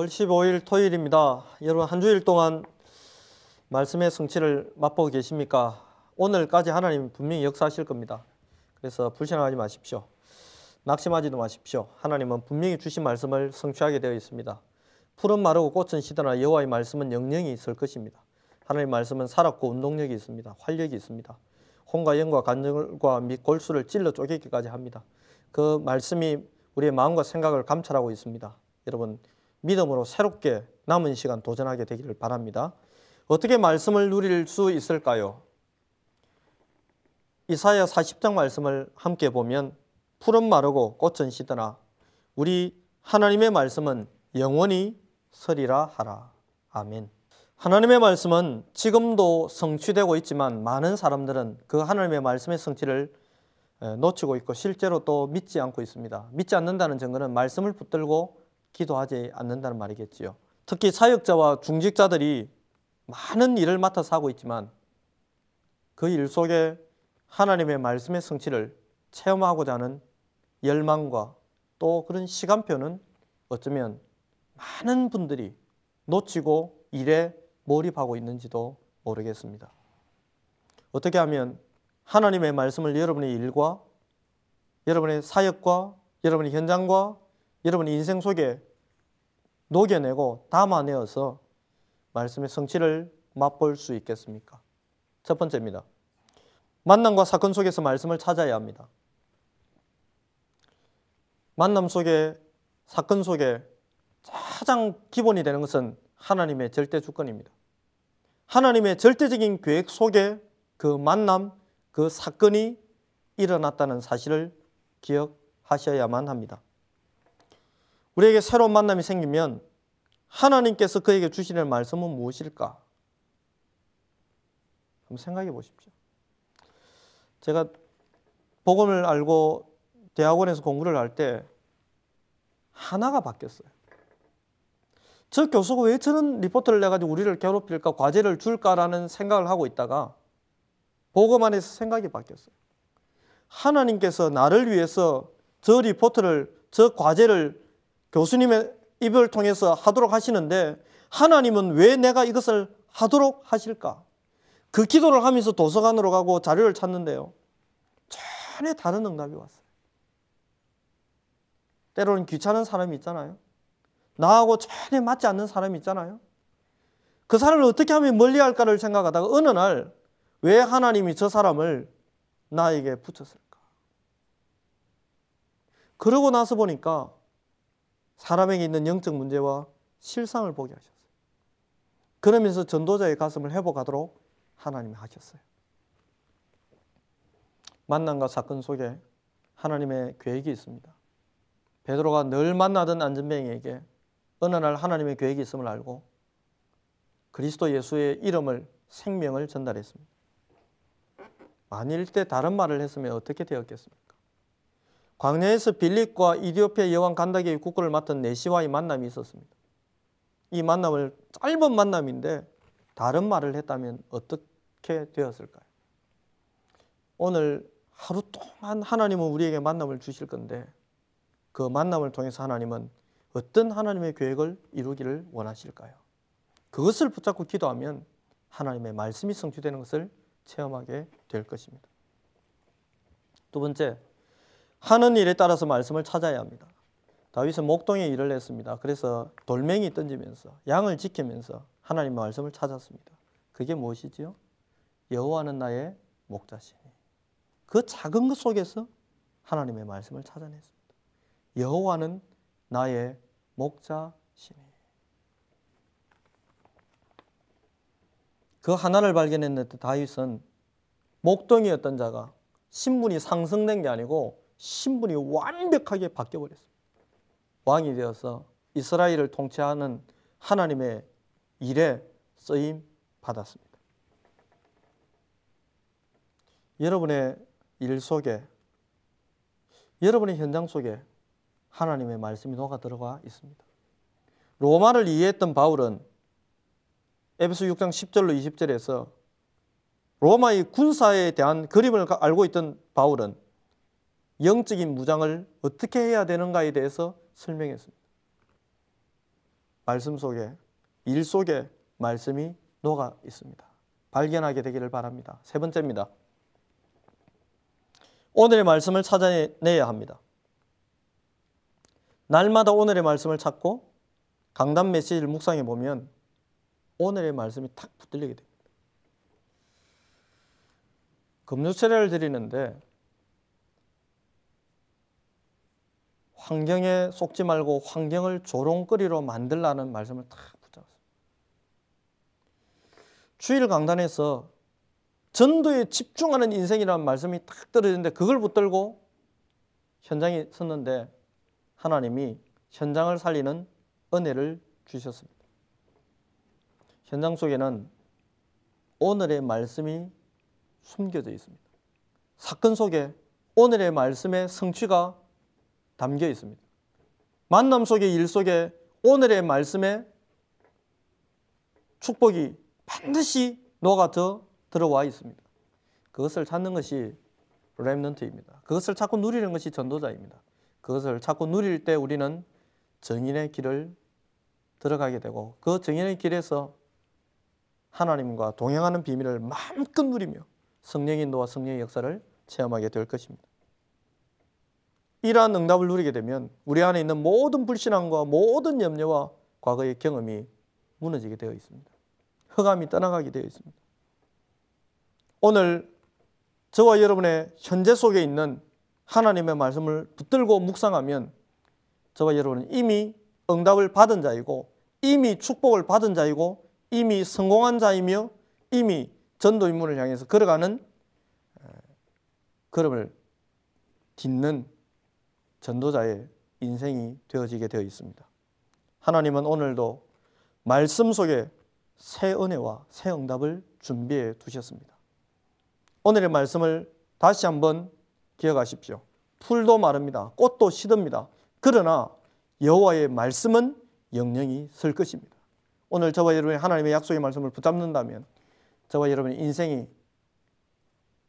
5월 15일 토요일입니다. 여러분 한 주일 동안 말씀의 성취를 맛보고 계십니까? 오늘까지 하나님 분명히 역사하실 겁니다. 그래서 불신하지 마십시오. 낙심하지도 마십시오. 하나님은 분명히 주신 말씀을 성취하게 되어 있습니다. 푸른 마르고 꽃은 시드나 여호와의 말씀은 영영이 있을 것입니다. 하나님의 말씀은 살았고 운동력이 있습니다. 활력이 있습니다. 혼과 영과 간절과 및 골수를 찔러 쪼개기까지 합니다. 그 말씀이 우리의 마음과 생각을 감찰하고 있습니다. 여러분 믿음으로 새롭게 남은 시간 도전하게 되기를 바랍니다. 어떻게 말씀을 누릴 수 있을까요? 이사야 40장 말씀을 함께 보면 푸른 마르고 꽃은 시드나 우리 하나님의 말씀은 영원히 서리라 하라. 아멘. 하나님의 말씀은 지금도 성취되고 있지만 많은 사람들은 그 하나님의 말씀의 성취를 놓치고 있고 실제로 또 믿지 않고 있습니다. 믿지 않는다는 증거는 말씀을 붙들고 기도하지 않는다는 말이겠지요. 특히 사역자와 중직자들이 많은 일을 맡아서 하고 있지만 그 일 속에 하나님의 말씀의 성취를 체험하고자 하는 열망과 또 그런 시간표는 어쩌면 많은 분들이 놓치고 일에 몰입하고 있는지도 모르겠습니다. 어떻게 하면 하나님의 말씀을 여러분의 일과 여러분의 사역과 여러분의 현장과 여러분의 인생 속에 녹여내고 담아내어서 말씀의 성취를 맛볼 수 있겠습니까? 첫 번째입니다. 만남과 사건 속에서 말씀을 찾아야 합니다. 만남 속에 사건 속에 가장 기본이 되는 것은 하나님의 절대 주권입니다. 하나님의 절대적인 계획 속에 그 만남, 그 사건이 일어났다는 사실을 기억하셔야만 합니다. 우리에게 새로운 만남이 생기면 하나님께서 그에게 주시는 말씀은 무엇일까? 한번 생각해 보십시오. 제가 복음을 알고 대학원에서 공부를 할 때 하나가 바뀌었어요. 저 교수가 왜 저런 리포트를 내가지고 우리를 괴롭힐까, 과제를 줄까라는 생각을 하고 있다가 복음 안에서 생각이 바뀌었어요. 하나님께서 나를 위해서 저 리포트를, 저 과제를 교수님의 입을 통해서 하도록 하시는데 하나님은 왜 내가 이것을 하도록 하실까? 그 기도를 하면서 도서관으로 가고 자료를 찾는데요. 전혀 다른 응답이 왔어요. 때로는 귀찮은 사람이 있잖아요. 나하고 전혀 맞지 않는 사람이 있잖아요. 그 사람을 어떻게 하면 멀리 할까를 생각하다가 어느 날 왜 하나님이 저 사람을 나에게 붙였을까? 그러고 나서 보니까 사람에게 있는 영적 문제와 실상을 보게 하셨어요. 그러면서 전도자의 가슴을 회복하도록 하나님이 하셨어요. 만남과 사건 속에 하나님의 계획이 있습니다. 베드로가 늘 만나던 안전뱅이에게 어느 날 하나님의 계획이 있음을 알고 그리스도 예수의 이름을 생명을 전달했습니다. 만일 때 다른 말을 했으면 어떻게 되었겠습니까? 광야에서 빌립과 이디오피아 여왕 간다게의 국고를 맡은 네시와의 만남이 있었습니다. 이 만남을 짧은 만남인데 다른 말을 했다면 어떻게 되었을까요? 오늘 하루 동안 하나님은 우리에게 만남을 주실 건데 그 만남을 통해서 하나님은 어떤 하나님의 계획을 이루기를 원하실까요? 그것을 붙잡고 기도하면 하나님의 말씀이 성취되는 것을 체험하게 될 것입니다. 두 번째, 하는 일에 따라서 말씀을 찾아야 합니다. 다윗은 목동에 일을 했습니다. 그래서 돌멩이 던지면서 양을 지키면서 하나님의 말씀을 찾았습니다. 그게 무엇이지요? 여호와는 나의 목자시니. 그 작은 것 속에서 하나님의 말씀을 찾아냈습니다. 여호와는 나의 목자시니. 그 하나를 발견했는데 다윗은 목동이었던 자가 신분이 상승된 게 아니고 신분이 완벽하게 바뀌어버렸습니다. 왕이 되어서 이스라엘을 통치하는 하나님의 일에 쓰임 받았습니다. 여러분의 일 속에 여러분의 현장 속에 하나님의 말씀이 녹아 들어가 있습니다. 로마를 이해했던 바울은 에베소 6장 10절로 20절에서 로마의 군사에 대한 그림을 알고 있던 바울은 영적인 무장을 어떻게 해야 되는가에 대해서 설명했습니다. 말씀 속에 일 속에 말씀이 녹아 있습니다. 발견하게 되기를 바랍니다. 세 번째입니다. 오늘의 말씀을 찾아내야 합니다. 날마다 오늘의 말씀을 찾고 강단 메시지를 묵상해 보면 오늘의 말씀이 탁 붙들리게 됩니다. 금주 세례를 드리는데 환경에 속지 말고 환경을 조롱거리로 만들라는 말씀을 탁 붙잡았습니다. 주일 강단에서 전도에 집중하는 인생이라는 말씀이 딱 떨어지는데 그걸 붙들고 현장에 섰는데 하나님이 현장을 살리는 은혜를 주셨습니다. 현장 속에는 오늘의 말씀이 숨겨져 있습니다. 사건 속에 오늘의 말씀의 성취가 담겨 있습니다. 만남 속의 일 속에 오늘의 말씀의 축복이 반드시 녹아져 들어와 있습니다. 그것을 찾는 것이 렘넌트입니다. 그것을 찾고 누리는 것이 전도자입니다. 그것을 찾고 누릴 때 우리는 정인의 길을 들어가게 되고 그 정인의 길에서 하나님과 동행하는 비밀을 마음껏 누리며 성령의 인도와 성령의 역사를 체험하게 될 것입니다. 이러한 응답을 누리게 되면 우리 안에 있는 모든 불신앙과 모든 염려와 과거의 경험이 무너지게 되어 있습니다. 흑암이 떠나가게 되어 있습니다. 오늘 저와 여러분의 현재 속에 있는 하나님의 말씀을 붙들고 묵상하면 저와 여러분은 이미 응답을 받은 자이고 이미 축복을 받은 자이고 이미 성공한 자이며 이미 전도 임무를 향해서 걸어가는 걸음을 딛는 전도자의 인생이 되어지게 되어 있습니다. 하나님은 오늘도 말씀 속에 새 은혜와 새 응답을 준비해 두셨습니다. 오늘의 말씀을 다시 한번 기억하십시오. 풀도 마릅니다. 꽃도 시듭니다. 그러나 여호와의 말씀은 영영이 설 것입니다. 오늘 저와 여러분이 하나님의 약속의 말씀을 붙잡는다면 저와 여러분의 인생이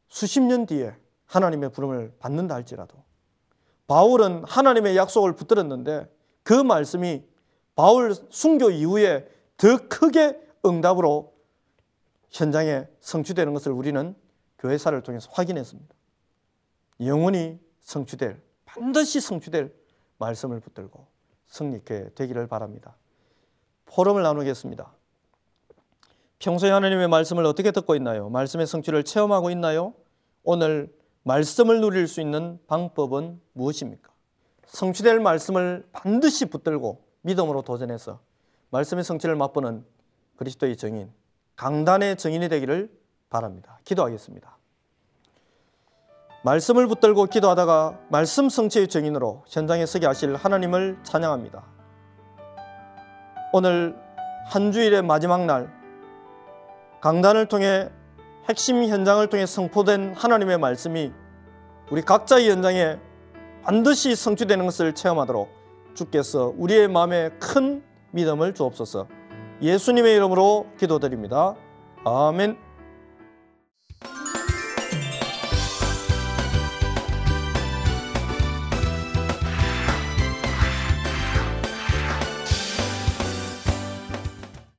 수십 년 뒤에 하나님의 부름을 받는다 할지라도 바울은 하나님의 약속을 붙들었는데 그 말씀이 바울 순교 이후에 더 크게 응답으로 현장에 성취되는 것을 우리는 교회사를 통해서 확인했습니다. 영원히 성취될 반드시 성취될 말씀을 붙들고 승리케 되기를 바랍니다. 포럼을 나누겠습니다. 평소에 하나님의 말씀을 어떻게 듣고 있나요? 말씀의 성취를 체험하고 있나요? 오늘 말씀을 누릴 수 있는 방법은 무엇입니까? 성취될 말씀을 반드시 붙들고 믿음으로 도전해서 말씀의 성취를 맛보는 그리스도의 정인, 강단의 정인이 되기를 바랍니다. 기도하겠습니다. 말씀을 붙들고 기도하다가 말씀 성취의 정인으로 현장에 서게 하실 하나님을 찬양합니다. 오늘 한 주일의 마지막 날 강단을 통해 핵심 현장을 통해 선포된 하나님의 말씀이 우리 각자의 현장에 반드시 성취되는 것을 체험하도록 주께서 우리의 마음에 큰 믿음을 주옵소서. 예수님의 이름으로 기도드립니다. 아멘.